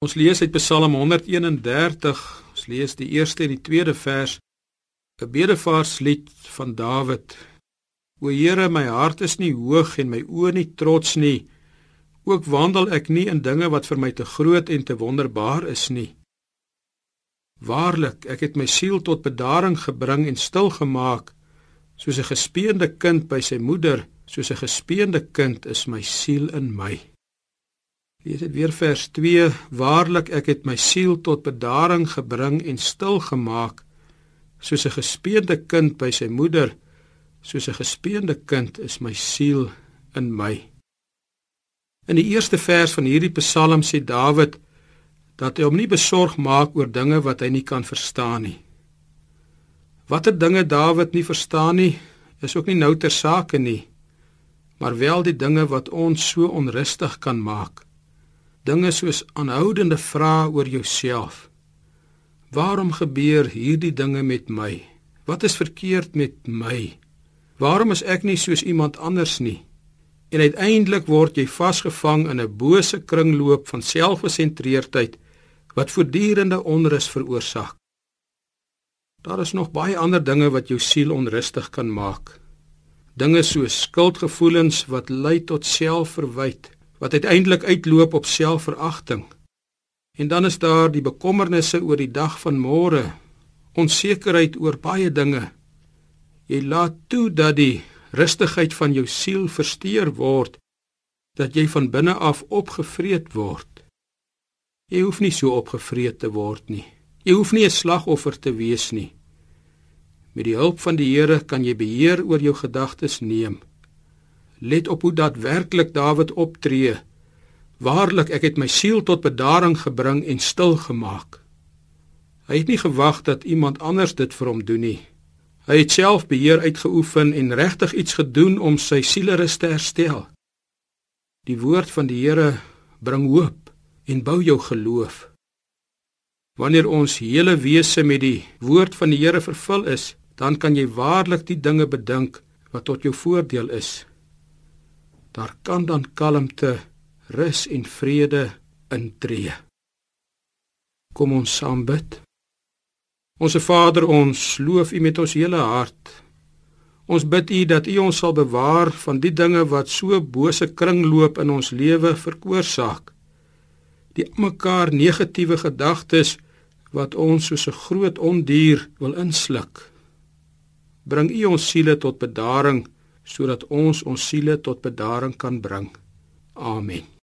Ons lees uit Psalm 131. Ons lees die eerste en die tweede vers. 'n Bedevaarslied van Dawid. O Here, my hart is nie hoog en my oë nie trots nie. Ook wandel ek nie in dinge wat vir my te groot en te wonderbaar is nie. Waarlik, ek het my siel tot bedaring gebring en stil gemaak, soos 'n gespeende kind by sy moeder, soos 'n gespeende kind is my siel in my. Lees dit weer vers 2: Waarlik ek het my siel tot bedaring gebring en stil gemaak soos 'n gespeende kind by sy moeder soos 'n gespeende kind is my siel in my. In die eerste vers van hierdie Psalm sê Dawid dat hy hom nie besorg maak oor dinge wat hy nie kan verstaan nie. Watter dinge Dawid nie verstaan nie, is ook nie nou ter sake nie, maar wel die dinge wat ons so onrustig kan maak dinge soos aanhoudende vrae oor jouself. Waarom gebeur hierdie dinge met my? Wat is verkeerd met my? Waarom is ek nie soos iemand anders nie? En uiteindelik word jy vasgevang in 'n bose kringloop van selfgesentreerdheid wat voortdurende onrus veroorsaak. Daar is nog baie ander dinge wat jou siel onrustig kan maak. Dinge soos skuldgevoelens wat lei tot selfverwyte wat uiteindelik uitloop op selfveragting. En dan is daar die bekommernisse oor die dag van môre, onsekerheid oor baie dinge. Jy laat toe dat die rustigheid van jou siel versteur word, dat jy van binne af opgevreet word. Jy hoef nie so opgevreet te word nie. Jy hoef nie 'n slagoffer te wees nie. Met die hulp van die Here kan jy beheer oor jou gedagtes neem. Let op hoe daadwerklik Dawid optree. Waarlik, ek het my siel tot bedaring gebring en stil gemaak. Hy het nie gewag dat iemand anders dit vir hom doen nie. Hy het self beheer uitgeoefen en regtig iets gedoen om sy sielerus te herstel. Die woord van die Here bring hoop en bou jou geloof. Wanneer ons hele wese met die woord van die Here vervul is, dan kan jy waarlik die dinge bedink wat tot jou voordeel is daar kan dan kalmte, rus en vrede intree. Kom ons saam bid. Onse Vader, ons loof U met ons hele hart. Ons bid U dat U ons sal bewaar van die dinge wat so bose kringloop in ons lewe veroorsaak. Die mekaar negatiewe gedagtes wat ons soos 'n groot ondier wil insluk. Bring U ons siele tot bedaring sodat ons ons siele tot bedaring kan bring. Amen.